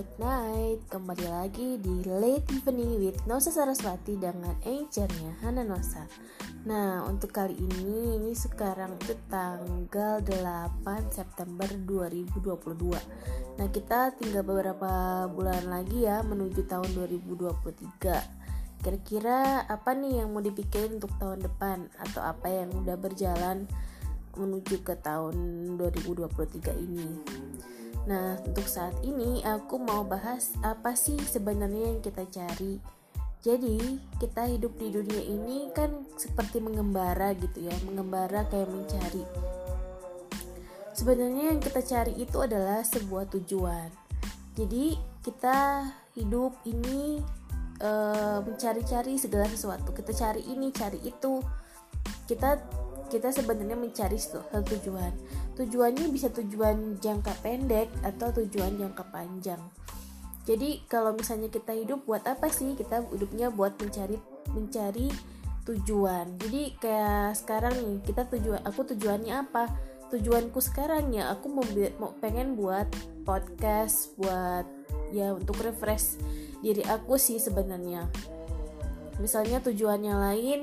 late night Kembali lagi di Late Evening with Nosa Saraswati dengan anchornya Hana Nosa Nah untuk kali ini ini sekarang itu tanggal 8 September 2022 Nah kita tinggal beberapa bulan lagi ya menuju tahun 2023 Kira-kira apa nih yang mau dipikirin untuk tahun depan? Atau apa yang udah berjalan menuju ke tahun 2023 ini Nah, untuk saat ini aku mau bahas apa sih sebenarnya yang kita cari. Jadi, kita hidup di dunia ini kan seperti mengembara gitu ya, mengembara kayak mencari. Sebenarnya yang kita cari itu adalah sebuah tujuan. Jadi, kita hidup ini e, mencari-cari segala sesuatu. Kita cari ini, cari itu. Kita kita sebenarnya mencari satu tujuan. Tujuannya bisa tujuan jangka pendek atau tujuan jangka panjang. Jadi kalau misalnya kita hidup buat apa sih? Kita hidupnya buat mencari mencari tujuan. Jadi kayak sekarang nih kita tujuan aku tujuannya apa? Tujuanku sekarang ya aku mau, mau pengen buat podcast buat ya untuk refresh diri aku sih sebenarnya. Misalnya tujuannya lain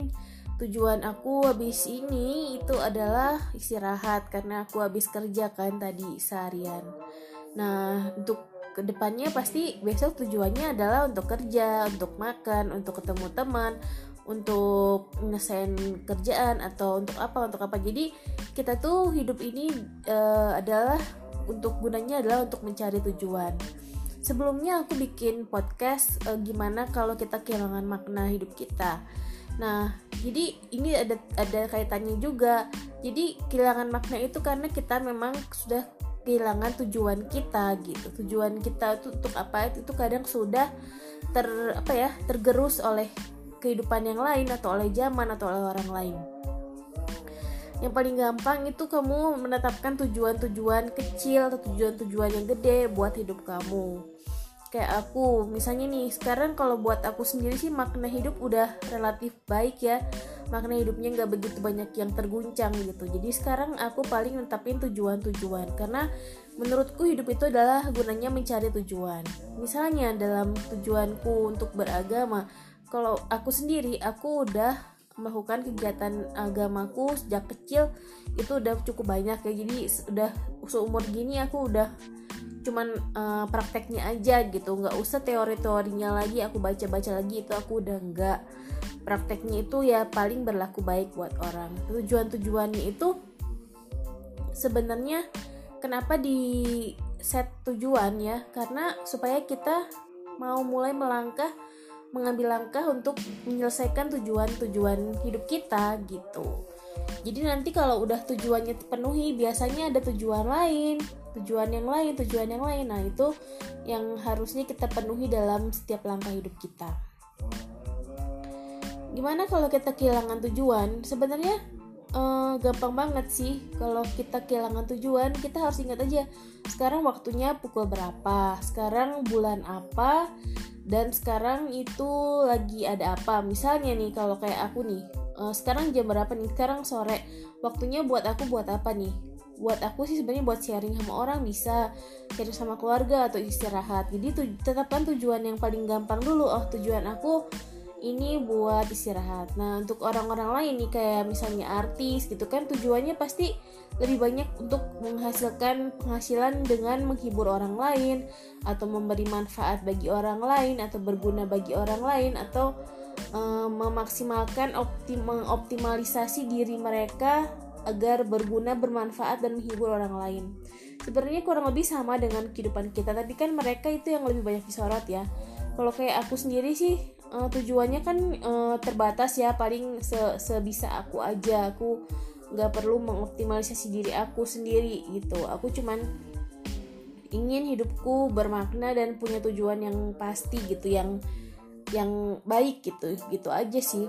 tujuan aku habis ini itu adalah istirahat karena aku habis kerja kan tadi seharian. Nah, untuk ke depannya pasti besok tujuannya adalah untuk kerja, untuk makan, untuk ketemu teman, untuk ngesain kerjaan atau untuk apa untuk apa. Jadi kita tuh hidup ini uh, adalah untuk gunanya adalah untuk mencari tujuan. Sebelumnya aku bikin podcast uh, gimana kalau kita kehilangan makna hidup kita Nah, jadi ini ada ada kaitannya juga. Jadi kehilangan makna itu karena kita memang sudah kehilangan tujuan kita gitu. Tujuan kita itu untuk apa? Itu kadang sudah ter apa ya, tergerus oleh kehidupan yang lain atau oleh zaman atau oleh orang lain. Yang paling gampang itu kamu menetapkan tujuan-tujuan kecil atau tujuan-tujuan yang gede buat hidup kamu kayak aku. Misalnya nih sekarang kalau buat aku sendiri sih makna hidup udah relatif baik ya. Makna hidupnya nggak begitu banyak yang terguncang gitu. Jadi sekarang aku paling netapin tujuan-tujuan. Karena menurutku hidup itu adalah gunanya mencari tujuan. Misalnya dalam tujuanku untuk beragama kalau aku sendiri aku udah melakukan kegiatan agamaku sejak kecil itu udah cukup banyak ya. Jadi udah seumur gini aku udah cuman uh, prakteknya aja gitu. Nggak usah teori-teorinya lagi aku baca-baca lagi itu aku udah nggak. Prakteknya itu ya paling berlaku baik buat orang. Tujuan-tujuannya itu sebenarnya kenapa di set tujuan ya? Karena supaya kita mau mulai melangkah mengambil langkah untuk menyelesaikan tujuan-tujuan hidup kita gitu jadi nanti kalau udah tujuannya terpenuhi biasanya ada tujuan lain. Tujuan yang lain tujuan yang lain. Nah itu yang harusnya kita penuhi dalam setiap langkah hidup kita. Gimana kalau kita kehilangan tujuan? Sebenarnya uh, gampang banget sih. Kalau kita kehilangan tujuan kita harus ingat aja sekarang waktunya pukul berapa? Sekarang bulan apa? Dan sekarang itu lagi ada apa? Misalnya nih kalau kayak aku nih uh, sekarang jam berapa nih? Sekarang sore. Waktunya buat aku buat apa nih? Buat aku sih sebenarnya buat sharing sama orang bisa. Sharing sama keluarga atau istirahat. Jadi tu tetapkan tujuan yang paling gampang dulu. Oh tujuan aku ini buat istirahat. Nah untuk orang-orang lain nih kayak misalnya artis gitu kan tujuannya pasti lebih banyak untuk menghasilkan penghasilan dengan menghibur orang lain atau memberi manfaat bagi orang lain atau berguna bagi orang lain atau um, memaksimalkan optim mengoptimalisasi diri mereka agar berguna, bermanfaat dan menghibur orang lain. Sebenarnya kurang lebih sama dengan kehidupan kita, tapi kan mereka itu yang lebih banyak disorot ya. Kalau kayak aku sendiri sih uh, tujuannya kan uh, terbatas ya, paling se sebisa aku aja. Aku nggak perlu mengoptimalisasi diri aku sendiri gitu. Aku cuman ingin hidupku bermakna dan punya tujuan yang pasti gitu, yang yang baik gitu, gitu aja sih.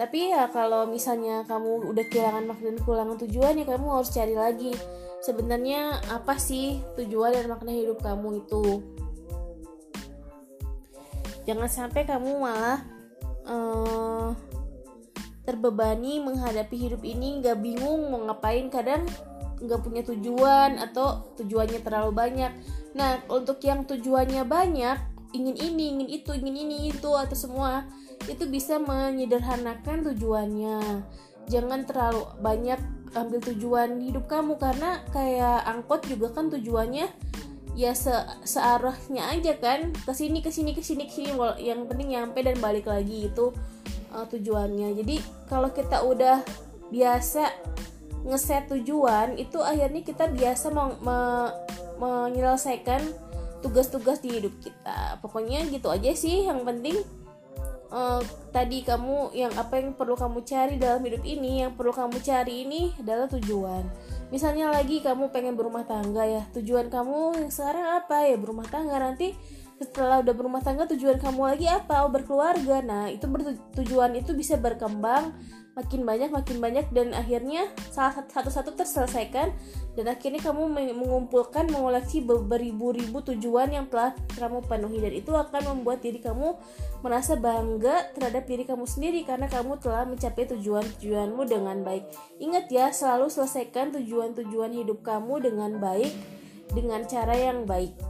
Tapi ya kalau misalnya kamu udah kehilangan makna dan kehilangan tujuan ya kamu harus cari lagi sebenarnya apa sih tujuan dan makna hidup kamu itu. Jangan sampai kamu malah uh, terbebani menghadapi hidup ini nggak bingung mau ngapain kadang nggak punya tujuan atau tujuannya terlalu banyak. Nah untuk yang tujuannya banyak ingin ini ingin itu ingin ini itu atau semua itu bisa menyederhanakan tujuannya. Jangan terlalu banyak ambil tujuan hidup kamu karena kayak angkot juga kan tujuannya ya se searahnya aja kan. Ke sini ke sini ke sini ke sini yang penting nyampe dan balik lagi itu uh, tujuannya. Jadi kalau kita udah biasa ngeset tujuan itu akhirnya kita biasa me me menyelesaikan tugas-tugas di hidup kita. Pokoknya gitu aja sih yang penting uh, tadi kamu yang apa yang perlu kamu cari dalam hidup ini yang perlu kamu cari ini adalah tujuan. Misalnya lagi kamu pengen berumah tangga ya tujuan kamu sekarang apa ya? Berumah tangga. Nanti setelah udah berumah tangga tujuan kamu lagi apa oh berkeluarga nah itu bertujuan itu bisa berkembang makin banyak makin banyak dan akhirnya salah satu-satu terselesaikan dan akhirnya kamu mengumpulkan mengoleksi beribu-ribu tujuan yang telah kamu penuhi dan itu akan membuat diri kamu merasa bangga terhadap diri kamu sendiri karena kamu telah mencapai tujuan-tujuanmu dengan baik. Ingat ya, selalu selesaikan tujuan-tujuan hidup kamu dengan baik dengan cara yang baik.